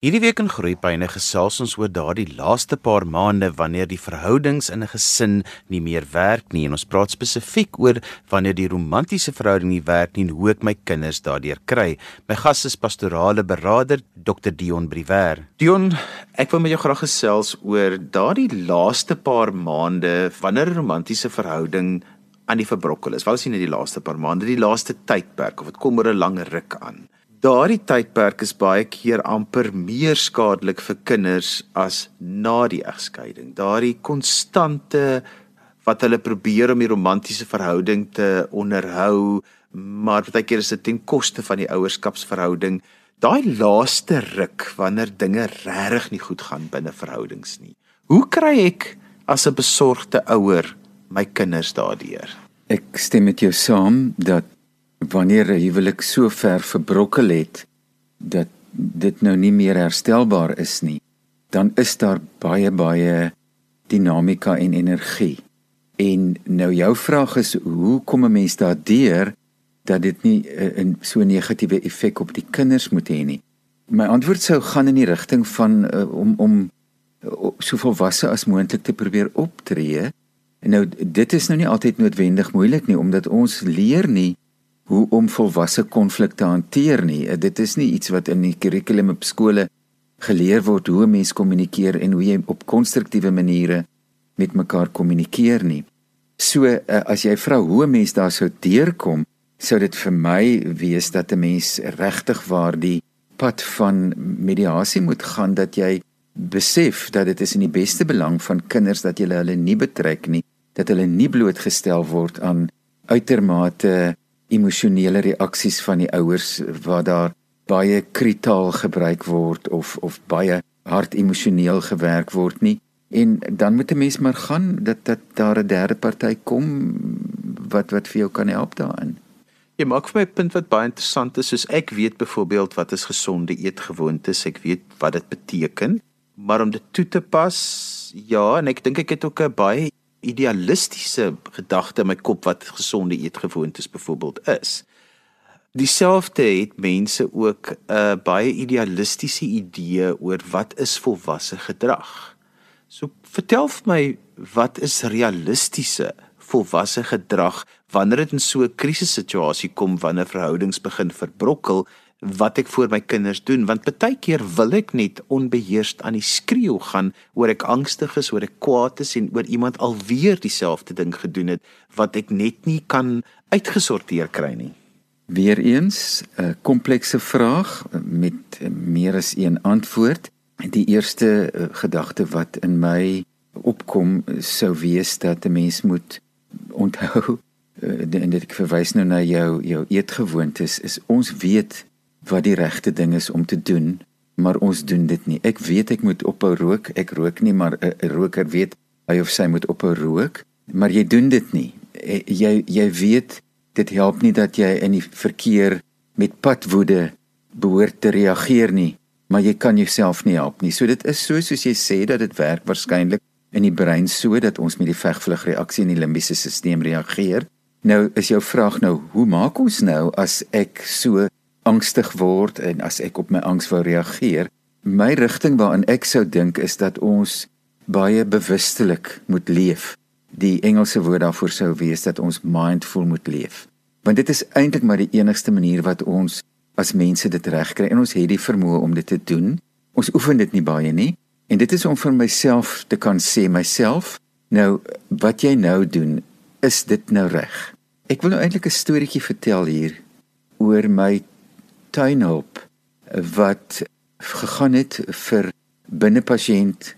Hierdie week in Groepyne gesels ons oor daardie laaste paar maande wanneer die verhoudings in 'n gesin nie meer werk nie en ons praat spesifiek oor wanneer die romantiese verhouding nie werk nie en hoe ek my kinders daardeur kry. My gas is pastorale beraader Dr Dion Briwer. Dion, ek wil met jou graag gesels oor daardie laaste paar maande wanneer 'n romantiese verhouding aan die verbrokkel is. Wat is nie net die laaste paar maande, die laaste tydperk of dit kom oor 'n lang ruk aan daardie tydperk is baie keer amper meer skadelik vir kinders as na die egskeiding. Daardie konstante wat hulle probeer om die romantiese verhouding te onderhou, maar baie keer is dit ten koste van die ouerskapsverhouding. Daai laaste ruk wanneer dinge regtig nie goed gaan binne verhoudings nie. Hoe kry ek as 'n besorgde ouer my kinders daardeur? Ek stem met jou saam dat wanneer 'n huwelik so ver verbrokkel het dat dit nou nie meer herstelbaar is nie, dan is daar baie baie dinamika en energie. En nou jou vraag is hoe kom 'n mens daardeur dat dit nie 'n so negatiewe effek op die kinders moet hê nie. My antwoord sou gaan in die rigting van uh, om om uh, so volwasse as moontlik te probeer optree. Nou dit is nou nie altyd noodwendig moeilik nie omdat ons leer nie hoe om volwasse konflik te hanteer nie. Eh, dit is nie iets wat in die kurrikulum op skole geleer word hoe mense kommunikeer en hoe jy op konstruktiewe maniere met mekaar kommunikeer nie. So eh, as jy vra hoe mense daar sou deurkom, sou dit vir my wees dat 'n mens regtig waar die pad van mediasie moet gaan dat jy besef dat dit is in die beste belang van kinders dat jy hulle nie betrek nie, dat hulle nie blootgestel word aan uitermate emosionele reaksies van die ouers waar daar baie kritaal gebruik word of of baie hard emosioneel gewerk word nie en dan moet 'n mens maar gaan dat dat daar 'n derde party kom wat wat vir jou kan help daarin. Jy maak vir my 'n punt wat baie interessant is soos ek weet byvoorbeeld wat is gesonde eetgewoontes, ek weet wat dit beteken, maar om dit toe te pas, ja, en ek dink ek het ook 'n baie idealistiese gedagte in my kop wat gesonde eetgewoontes byvoorbeeld is. Dieselfde het mense ook 'n uh, baie idealistiese idee oor wat is volwasse gedrag. So vertel vir my wat is realistiese volwasse gedrag wanneer dit in so 'n krisissituasie kom wanneer verhoudings begin verbrokkel wat ek vir my kinders doen want baie keer wil ek net onbeheerst aan die skreeu gaan oor ek angstig is oor ek kwaad is en oor iemand alweer dieselfde ding gedoen het wat ek net nie kan uitgesorteer kry nie. Weereens 'n komplekse vraag met meer as een antwoord. Die eerste uh, gedagte wat in my opkom sou wees dat 'n mens moet onthou en dit verwys nou na jou jou eetgewoontes is ons weet wat die regte ding is om te doen, maar ons doen dit nie. Ek weet ek moet ophou rook. Ek rook nie, maar 'n roker weet hy of sy moet ophou rook, maar jy doen dit nie. Jy jy weet dit help nie dat jy in die verkeer met padwoede behoort te reageer nie, maar jy kan jouself nie help nie. So dit is so soos jy sê dat dit werk waarskynlik in die brein sodat ons met die vegvlug reaksie in die limbiese stelsel reageer. Nou is jou vraag nou, hoe maak ons nou as ek so angstig word en as ek op my angs wou reageer, my rigting waarin ek sou dink is dat ons baie bewustelik moet leef. Die Engelse woord daarvoor sou wees dat ons mindful moet leef. Want dit is eintlik maar die enigste manier wat ons as mense dit regkry en ons het die vermoë om dit te doen. Ons oefen dit nie baie nie en dit is om vir myself te kan sê myself, nou wat jy nou doen, is dit nou reg? Ek wil nou eintlik 'n storieetjie vertel hier oor my tuinhulp wat gegaan het vir binnepasiënt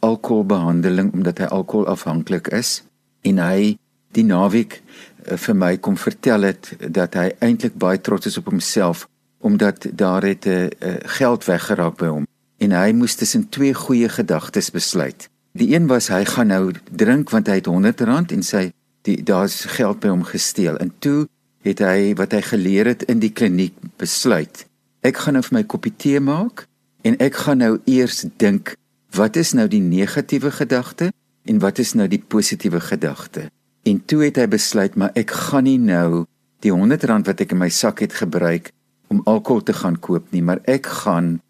alkoholbehandeling omdat hy alkoholafhanklik is en hy die naweek eh, vir my kom vertel het dat hy eintlik baie trots is op homself omdat daar het 'n uh, uh, geld weggeraak by hom en hy moes tussen twee goeie gedagtes besluit. Die een was hy gaan nou drink want hy het 100 rand en sy die daar's geld by hom gesteel. En toe het hy wat hy geleer het in die kliniek besluit. Ek gaan nou vir my koppie tee maak en ek gaan nou eers dink wat is nou die negatiewe gedagte en wat is nou die positiewe gedagte. En toe het hy besluit maar ek gaan nie nou die 100 rand wat ek in my sak het gebruik om alkohol te gaan koop nie, maar ek gaan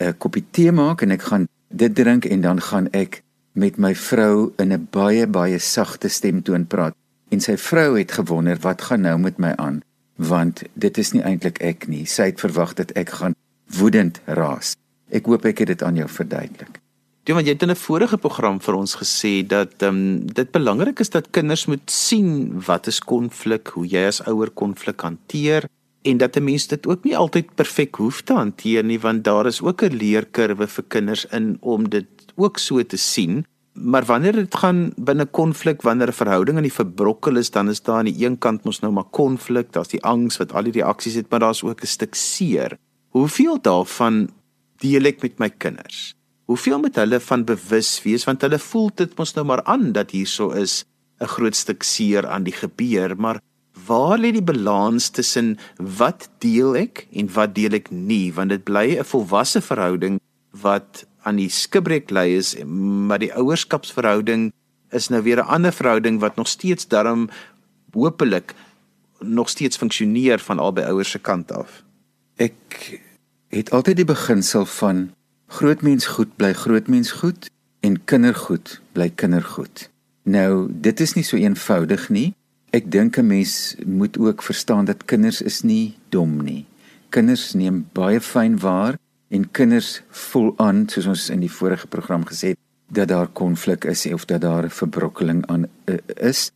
'n koppie tee maak en ek gaan dit drink en dan gaan ek met my vrou in 'n baie baie sagte stemtoon praat. En sy vrou het gewonder wat gaan nou met my aan, want dit is nie eintlik ek nie. Sy het verwag dat ek gaan woedend raas. Ek hoop ek het dit aan jou verduidelik. Ja, want jy het in 'n vorige program vir ons gesê dat ehm um, dit belangrik is dat kinders moet sien wat is konflik, hoe jy as ouer konflik hanteer en dat 'n mens dit ook nie altyd perfek hoef te hanteer nie want daar is ook 'n leerkurwe vir kinders in om dit ook so te sien. Maar wanneer dit gaan binne konflik, wanneer 'n verhouding aan die verbrokkel is, dan is daar aan die een kant mos nou maar konflik, daar's die angs wat al die reaksies het, maar daar's ook 'n stuk seer. Hoeveel daarvan deel ek met my kinders? Hoeveel met hulle van bewus wees want hulle voel dit mos nou maar aan dat hierso is 'n groot stuk seer aan die gebeur, maar waar lê die balans tussen wat deel ek en wat deel ek nie want dit bly 'n volwasse verhouding wat aan die skibreek lê is maar die ouerskapsverhouding is nou weer 'n ander verhouding wat nog steeds darm hopelik nog steeds funksioneer van albei ouers se kant af. Ek het altyd die beginsel van grootmens goed bly grootmens goed en kindergoed bly kindergoed. Nou dit is nie so eenvoudig nie. Ek dink 'n mens moet ook verstaan dat kinders is nie dom nie. Kinders neem baie fyn waar en kinders voel aan soos ons in die vorige program gesê het dat daar konflik is of dat daar verbrokkeling aan uh, is.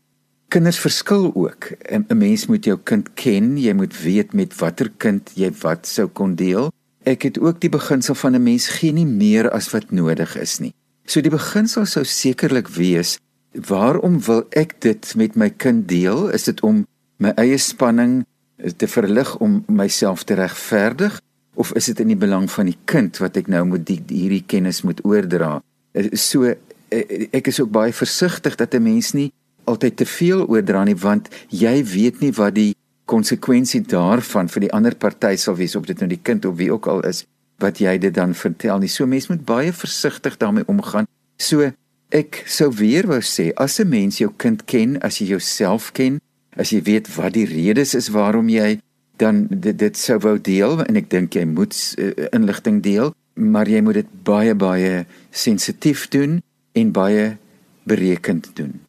Kinders verskil ook. 'n Mens moet jou kind ken, jy moet weet met watter kind jy wat sou kon deel. Ek het ook die beginsel van 'n mens gee nie meer as wat nodig is nie. So die beginsel sou sekerlik wees waarom wil ek dit met my kind deel? Is dit om my eie spanning te verlig om myself te regverdig of is dit in die belang van die kind wat ek nou moet die, hierdie kennis moet oordra? Eh, so eh, ek is ook baie versigtig dat 'n mens nie altyd te veel oordra nie want jy weet nie wat die konsekwensie daarvan vir die ander party sal wees of dit nou die kind of wie ook al is wat jy dit dan vertel nie. So mens moet baie versigtig daarmee omgaan. So Ek sou weer wou sê as 'n mens jou kind ken, as jy jouself ken, as jy weet wat die redes is waarom jy dan dit, dit sou wou deel en ek dink jy moet uh, inligting deel, maar jy moet dit baie baie sensitief doen en baie berekend doen.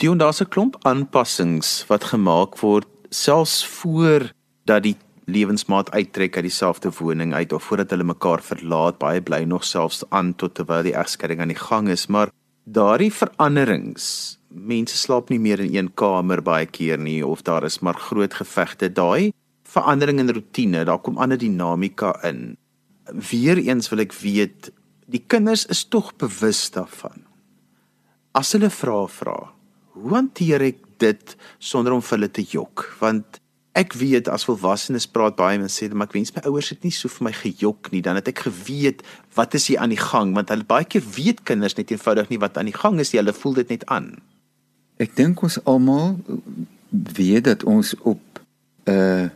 En daar's 'n klomp aanpassings wat gemaak word selfs voor dat die lewensmaat uittrek uit dieselfde woning uit of voordat hulle mekaar verlaat, baie bly nog selfs aan tot terwyl die egskeiding aan die gang is, maar daardie veranderings mense slaap nie meer in een kamer baie keer nie of daar is maar groot gevegte daai verandering in rotine daar kom ander dinamika in. Weereens wil ek weet die kinders is tog bewus daarvan. As hulle vra vra hoe hanteer ek dit sonder om vir hulle te jok? Want ek weet as volwassenes praat baie mense sê maar ek wens my ouers het nie so vir my gejok nie dan het ek geweet wat is hier aan die gang? Want hulle baie keer weet kinders net eenvoudig nie wat aan die gang is hulle voel dit net aan. Ek dink ons almal weet dat ons op 'n uh,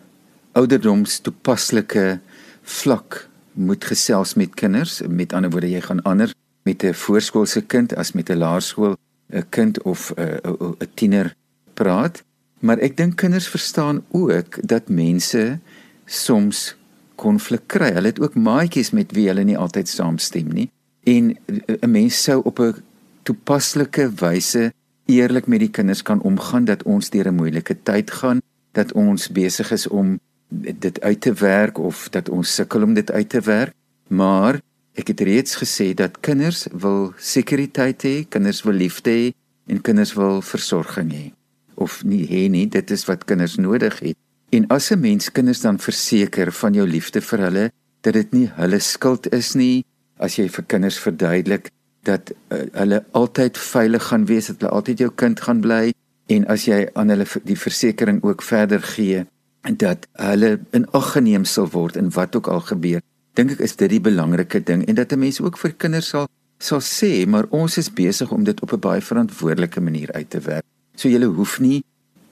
ouderdoms toepaslike vlak moet gesels met kinders met ander woorde jy gaan anders met 'n voorskoolse kind as met 'n laerskool 'n kind of 'n uh, 'n tiener praat Maar ek dink kinders verstaan ook dat mense soms konflik kry. Hulle het ook maatjies met wie hulle nie altyd saamstem nie. En eh, 'n mens sou op 'n toepaslike wyse eerlik met die kinders kan omgaan dat ons deur 'n moeilike tyd gaan, dat ons besig is om dit uit te werk of dat ons sukkel om dit uit te werk. Maar ek het reeds gesê dat kinders wil sekuriteit hê, kinders wil liefde hê en kinders wil versorging hê of nie hê nie, dit is wat kinders nodig het. En as 'n mens kinders dan verseker van jou liefde vir hulle, dat dit nie hulle skuld is nie, as jy vir kinders verduidelik dat uh, hulle altyd veilig gaan wees, dat hulle altyd jou kind gaan bly en as jy aan hulle die versekering ook verder gee dat hulle in ag geneem sal word en wat ook al gebeur, dink ek is dit die belangrike ding en dat 'n mens ook vir kinders sal sal sê, maar ons is besig om dit op 'n baie verantwoordelike manier uit te werk. So jy hoef nie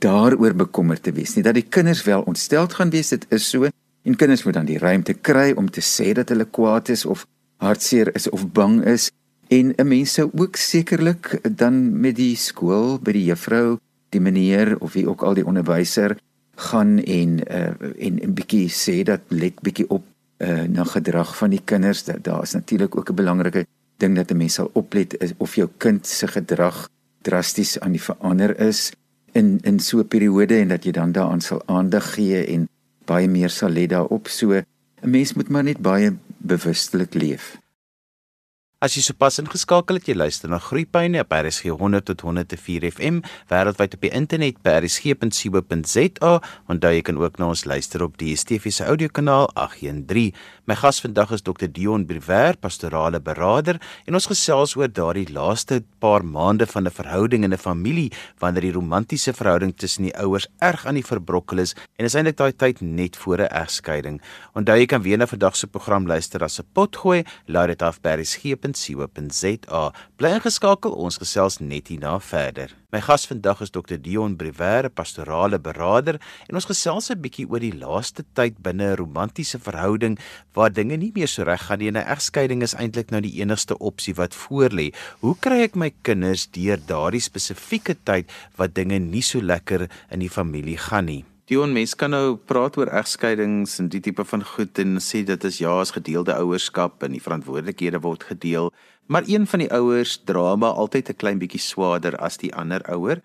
daaroor bekommerd te wees nie dat die kinders wel ontsteld gaan wees dit is so en kinders moet dan die ruimte kry om te sê dat hulle kwaad is of hartseer is of bang is en 'n mens sou ook sekerlik dan met die skool by die juffrou die meneer of wie ook al die onderwyser gaan en uh, en 'n bietjie sê dat let bietjie op uh na gedrag van die kinders. Daar is natuurlik ook 'n belangrike ding dat 'n mens sal oplet is of jou kind se gedrag drasties aan die verander is in in so 'n periode en dat jy dan daaraan sal aandag gee en baie meer sal let daarop. So 'n mens moet maar net baie bewustelik leef. As jy sopas ingeskakel het, jy luister na Groepyne op RSG 100 tot 104 FM wêreldwyd op die internet by rsg.co.za en daar jy kan ook na ons luister op die DSTV se audiokanaal 813. My gas vandag is Dr Dion Briwer, pastorale beraader en ons gesels oor daardie laaste paar maande van 'n verhouding in 'n familie wanneer die romantiese verhouding tussen die ouers erg aan die verbrokkel is en is eintlik daai tyd net voor 'n egskeiding. Onthou jy kan weer na vandag se program luister as 'n potgooi, laai dit af by www.rsg.co.za. Bly ingeskakel, ons gesels net hierna verder. My gas vandag is Dr Dion Briwer, pastorale beraader, en ons gesels 'n bietjie oor die laaste tyd binne 'n romantiese verhouding waar dinge nie meer so reg gaan nie en 'n egskeiding is eintlik nou die enigste opsie wat voorlê. Hoe kry ek my kinders deur daardie spesifieke tyd wat dinge nie so lekker in die familie gaan nie? Dion mens kan nou praat oor egskeidings en die tipe van goed en sê dit is ja, as gedeelde ouerskap en die verantwoordelikhede word gedeel, maar een van die ouers dra maar altyd 'n klein bietjie swaarder as die ander ouer.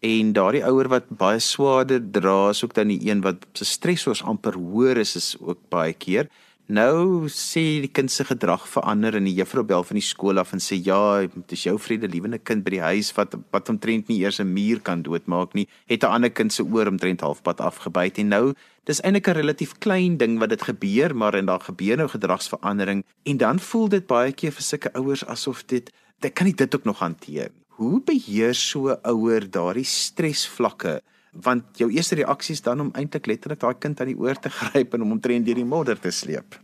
En daardie ouer wat baie swaarder dra, is ook dan die een wat se stresors amper hoër is, is ook baie keer. Nou sê die kind se gedrag verander en die juffrou bel van die skool af en sê ja, dit is jou vredelewende kind by die huis wat wat omtrent nie eers 'n muur kan doodmaak nie, het 'n ander kind se oor omtrent halfpad afgebyt en nou dis eintlik 'n relatief klein ding wat dit gebeur, maar en daar gebeur nou gedragsverandering en dan voel dit baie keer vir sulke ouers asof dit dit kan nie dit ook nog hanteer nie. Hoe beheer so 'n ouer daardie stresvlakke? Want jou eerste reaksie is dan om eintlik letterlik daai kind aan die oor te gryp en hom omtrent deur die modder te sleep.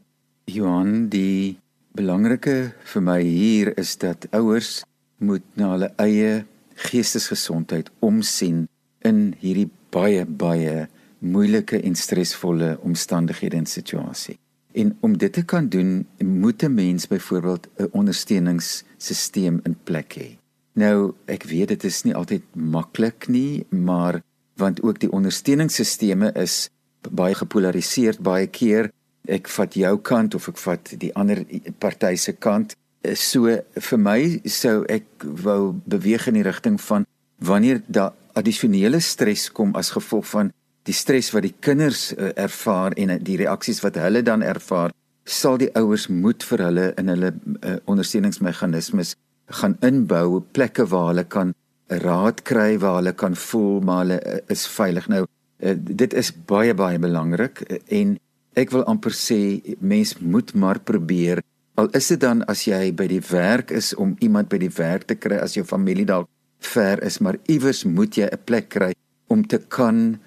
Johan, die belangrike vir my hier is dat ouers moet na hulle eie geestesgesondheid omsien in hierdie baie baie moeilike en stresvolle omstandighede en situasie. En om dit te kan doen, moet 'n mens byvoorbeeld 'n ondersteuningssisteem in plek hê. Nou, ek weet dit is nie altyd maklik nie, maar want ook die ondersteuningssisteme is baie gepolariseerd. Baie keer ek vat jou kant of ek vat die ander party se kant. So vir my sou ek wou beweeg in die rigting van wanneer daar addisionele stres kom as gevolg van die stres wat die kinders uh, ervaar en die reaksies wat hulle dan ervaar sal die ouers moet vir hulle in hulle uh, ondersteuningsmeganismes gaan inbou plekke waar hulle kan raad kry waar hulle kan voel maar hulle eh, is veilig. Nou eh, dit is baie baie belangrik eh, en ek wil amper sê mens moet maar probeer al is dit dan as jy by die werk is om iemand by die werk te kry as jou familie dalk ver is maar iewers moet jy 'n plek kry om te kan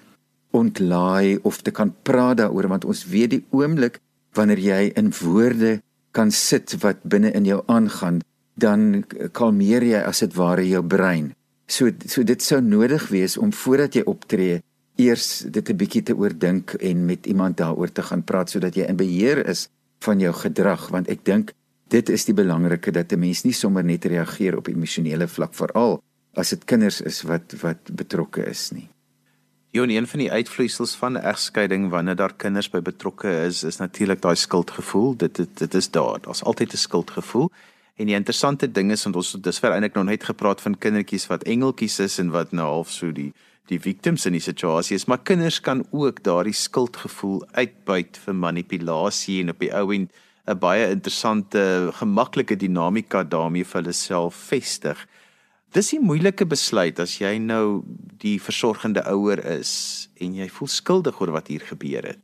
ontlaai of te kan praat daaroor want ons weet die oomblik wanneer jy in woorde kan sit wat binne in jou aangaan dan kalmeer jy as dit ware jou brein So so dit sou nodig wees om voordat jy optree eers dit 'n bietjie te oordink en met iemand daaroor te gaan praat sodat jy in beheer is van jou gedrag want ek dink dit is die belangrike dat 'n mens nie sommer net reageer op emosionele vlak veral as dit kinders is wat wat betrokke is nie. Johan, een van die uitvloeisels van 'n egskeiding wanneer daar kinders by betrokke is, is natuurlik daai skuldgevoel. Dit dit dit is daar. Daar's altyd 'n skuldgevoel. En die interessante ding is want ons het dusver eintlik nog net gepraat van kindertjies wat engeltjies is en wat nou half so die die victims in die situasie is, maar kinders kan ook daardie skuldgevoel uitbuit vir manipulasie en op die ou end 'n baie interessante gemaklike dinamika daarmee vir hulle self vestig. Dis 'n moeilike besluit as jy nou die versorgende ouer is en jy voel skuldig oor wat hier gebeur het.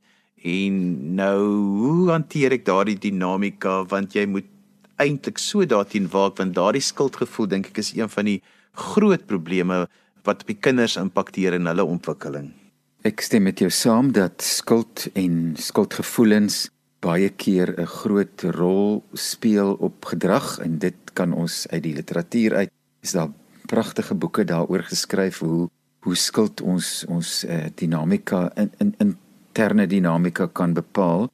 En nou, hoe hanteer ek daardie dinamika want jy moet eintlik so daarteen waak want daardie skuldgevoel dink ek is een van die groot probleme wat op die kinders impakteer in hulle ontwikkeling. Ek stem met jou saam dat skuld en skuldgevoelens baie keer 'n groot rol speel op gedrag en dit kan ons uit die literatuur uit is daar pragtige boeke daaroor geskryf hoe hoe skuld ons ons uh, dinamika in in interne dinamika kan bepaal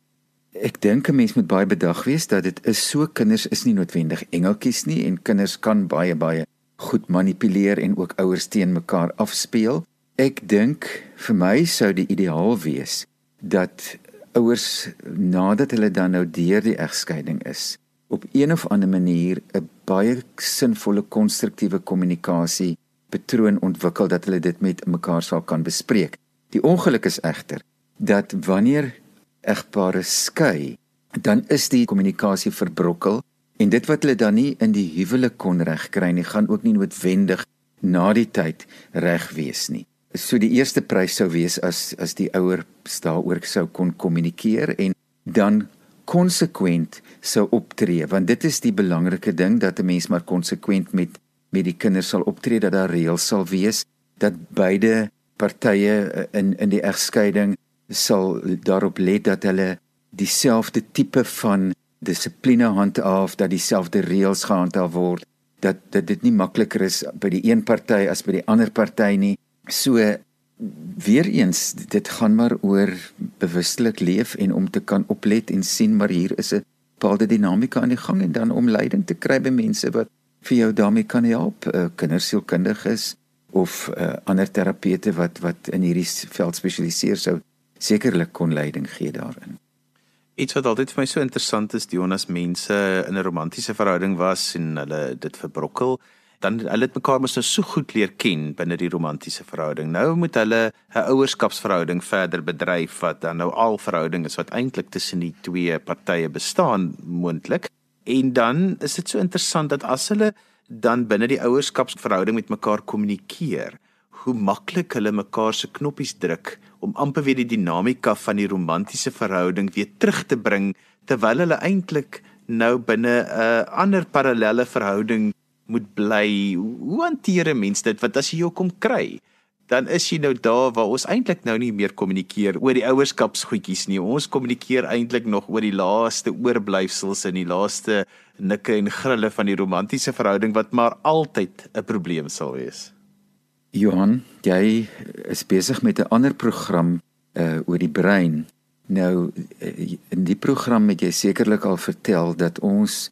Ek dink 'n mens moet baie bedag wees dat dit is so kinders is nie noodwendig engeltjies nie en kinders kan baie baie goed manipuleer en ook ouers teen mekaar afspeel. Ek dink vir my sou die ideaal wees dat ouers nadat hulle dan nou deur die egskeiding is op een of ander manier 'n baie sinvolle konstruktiewe kommunikasie patroon ontwikkel dat hulle dit met mekaar sal kan bespreek. Die ongeluk is egter dat wanneer egpare skei, dan is die kommunikasie verbrokkel en dit wat hulle dan nie in die huwelik kon regkry nie, gaan ook nie noodwendig na die tyd reg wees nie. So die eerste prys sou wees as as die ouer daaroor sou kon kommunikeer en dan konsekwent sou optree want dit is die belangrike ding dat 'n mens maar konsekwent met met die kinders sal optree dat daar reëls sal wees dat beide partye eh, in in die egskeiding sal daarop let dat hulle dieselfde tipe van dissipline handhaaf dat dieselfde reëls gehandhaaf word dat dat dit nie makliker is by die een party as by die ander party nie. So weer eens dit gaan maar oor bewustelik leef en om te kan oplet en sien maar hier is 'n bepaalde dinamika aan die gang en dan om leiding te kry by mense wat vir jou daarmee kan help uh, kindersielkundiges of uh, ander terapete wat wat in hierdie veld spesialiseer sou sekerlik kon leiding gee daarin. Iets wat altyd vir my so interessant is, Jonas, mense in 'n romantiese verhouding was en hulle dit verbrokkel dan hulle het mekaar mos nou so goed leer ken binne die romantiese verhouding. Nou moet hulle 'n ouerskapsverhouding verder bedryf wat dan nou al verhouding is wat eintlik tussen die twee partye bestaan moontlik. En dan is dit so interessant dat as hulle dan binne die ouerskapsverhouding met mekaar kommunikeer, hoe maklik hulle mekaar se knoppies druk om amper weer die dinamika van die romantiese verhouding weer terug te bring terwyl hulle eintlik nou binne 'n ander parallelle verhouding moet bly. Hoe hanteer 'n mens dit? Want as jy jou kom kry, dan is jy nou daar waar ons eintlik nou nie meer kommunikeer oor die ouerskapsgoedjies nie. Ons kommunikeer eintlik nog oor die laaste oorblyfsels en die laaste nikke en grille van die romantiese verhouding wat maar altyd 'n probleem sal wees. Johan, jy is besig met 'n ander program uh oor die brein. Nou uh, in die program het jy sekerlik al vertel dat ons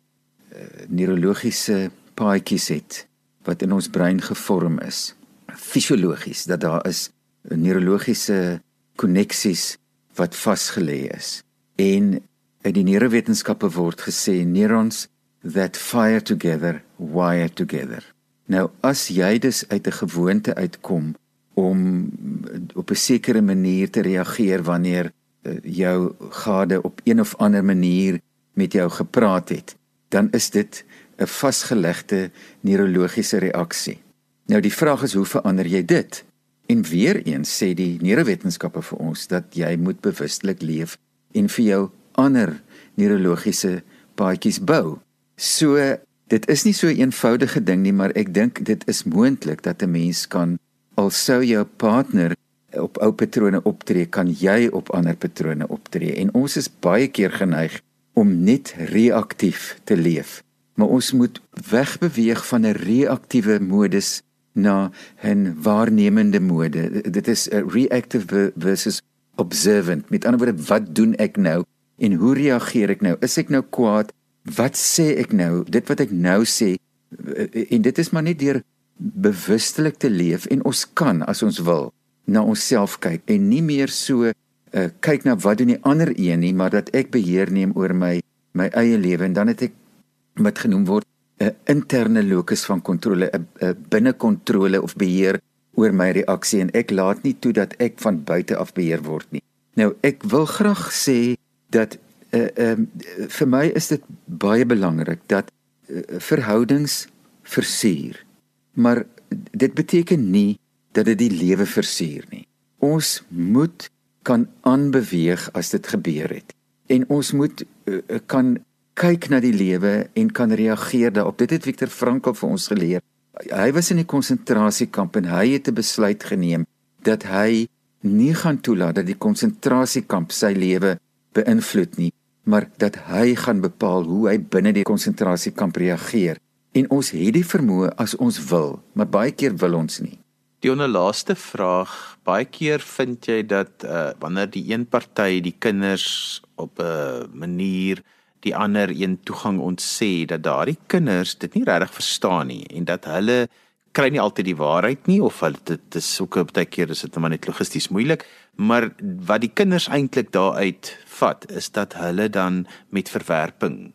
uh, neurologiese paadjies het wat in ons brein gevorm is. Fisiologies dat daar is neurologiese koneksies wat vasgelê is. En in die neurowetenskappe word gesê neurons that fire together wire together nou as jy dus uit 'n gewoonte uitkom om op 'n sekere manier te reageer wanneer eh, jou gade op een of ander manier met jou gepraat het dan is dit 'n vasgelegde neurologiese reaksie. Nou die vraag is hoe verander jy dit? En weer eens sê die neurowetenskappe vir ons dat jy moet bewustelik leef en vir jou ander neurologiese paadjies bou. So dit is nie so 'n eenvoudige ding nie, maar ek dink dit is moontlik dat 'n mens kan al sou jou partner op ou patrone optree, kan jy op ander patrone optree. En ons is baie keer geneig om net reaktief te leef maar ons moet wegbeweeg van 'n reaktiewe modus na 'n waarnemende mode. Dit is 'n reactive versus observant. Met ander woorde, wat doen ek nou en hoe reageer ek nou? Is ek nou kwaad? Wat sê ek nou? Dit wat ek nou sê en dit is maar net deur bewustelik te leef en ons kan as ons wil na onsself kyk en nie meer so uh, kyk na wat doen die ander een nie, maar dat ek beheer neem oor my my eie lewe en dan het ek wat genoem word 'n interne locus van kontrole, 'n binnekontrole of beheer oor my reaksie en ek laat nie toe dat ek van buite af beheer word nie. Nou ek wil graag sê dat uh, uh, vir my is dit baie belangrik dat uh, verhoudings versuur. Maar dit beteken nie dat dit die lewe versuur nie. Ons moet kan aanbeweeg as dit gebeur het. En ons moet uh, kan kyk na die lewe en kan reageer daarop. Dit het Viktor Frankl vir ons geleer. Hy was in die konsentrasiekamp en hy het 'n besluit geneem dat hy nie gaan toelaat dat die konsentrasiekamp sy lewe beïnvloed nie, maar dat hy gaan bepaal hoe hy binne die konsentrasiekamp reageer. En ons het die vermoë as ons wil, maar baie keer wil ons nie. Die onderlaaste vraag, baie keer vind jy dat uh, wanneer die een party die kinders op 'n uh, manier die ander een toegang ontsê dat daardie kinders dit nie regtig verstaan nie en dat hulle kry nie altyd die waarheid nie of hulle dit is ook baie keer is dit net logisties moeilik Maar wat die kinders eintlik daaruit vat is dat hulle dan met verwerping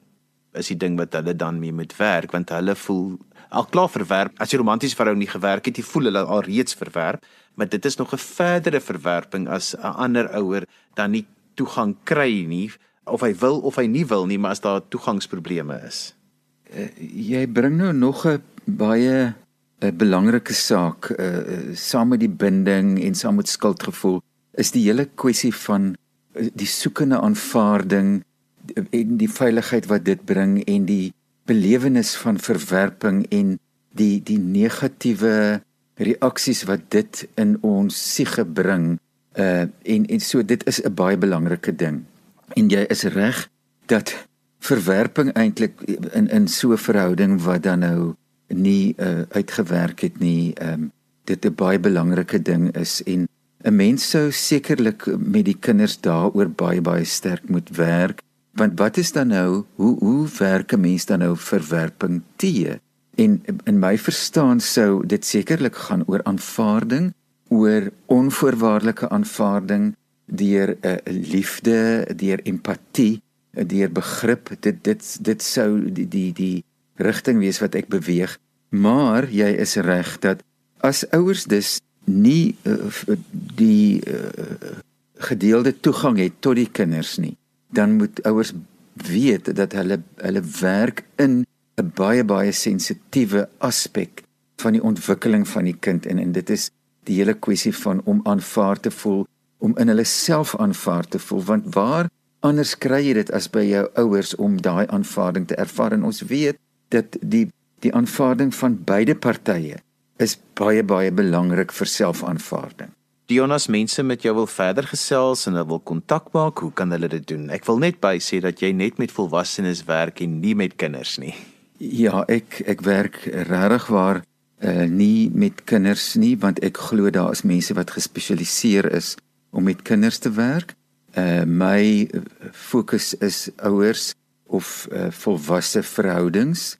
is die ding wat hulle dan mee moet werk want hulle voel al klaar verwerp as die romantiese verhouding nie gewerk het, jy voel hulle al reeds verwerp, maar dit is nog 'n verdere verwerping as 'n ander ouer dan nie toegang kry nie of hy wil of hy nie wil nie, maar as daar toegangsprobleme is. Uh, jy bring nou nog 'n baie 'n belangrike saak uh, saam met die binding en saam met skuldgevoel is die hele kwessie van die soekende aanvaarding en die veiligheid wat dit bring en die belewenis van verwerping en die die negatiewe reaksies wat dit in ons siege bring uh en en so dit is 'n baie belangrike ding. En jy is reg dat verwerping eintlik in in so 'n verhouding wat dan nou nie uh uitgewerk het nie, ehm um, dit 'n baie belangrike ding is en 'n mens sou sekerlik met die kinders daaroor baie baie sterk moet werk. Want wat is dan nou hoe hoe werk 'n mens dan nou verwerping te en in my verstaan sou dit sekerlik gaan oor aanvaarding oor onvoorwaardelike aanvaarding deur 'n uh, liefde deur empatie deur begrip. Dit dit dit sou die die die rigting wees wat ek beweeg. Maar jy is reg dat as ouers dus nie uh, die uh, gedeelde toegang het tot die kinders nie. Dan moet ouers weet dat hulle hulle werk in 'n baie baie sensitiewe aspek van die ontwikkeling van die kind. En en dit is die hele kwessie van om aanvaar te voel om in hulle self aanvaar te voel. Want waar anders kry jy dit as by jou ouers om daai aanvaarding te ervaar? En ons weet dat die die aanvaarding van beide partye is baie baie belangrik vir selfaanvaarding Dionas mense met jou wil verder gesels en hulle wil kontak maak, hoe kan hulle dit doen? Ek wil net by sê dat jy net met volwassenes werk en nie met kinders nie. Ja, ek ek werk regtig waar uh, nie met kinders nie want ek glo daar is mense wat gespesialiseer is om met kinders te werk. Uh my fokus is ouers of uh, volwasse verhoudings.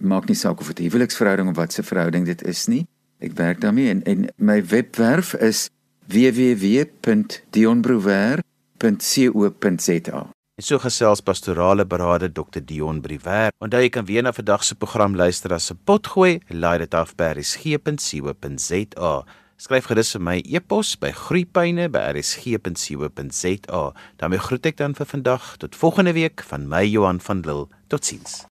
Maak nie saak of dit 'n huweliksverhouding of wat se verhouding dit is nie. Ek werk daarmee en en my webwerf is www.dionbrouwer.co.za. En so gesels pastorale beraader Dr Dion Briwer. Onthou jy kan weer na vandag se program luister as se potgooi, laai dit af by rsg.co.za. Skryf gerus vir my e-pos by groeipyne@rsg.co.za. daarmee groet ek dan vir vandag tot volgende week van my Johan van Lille. Totsiens.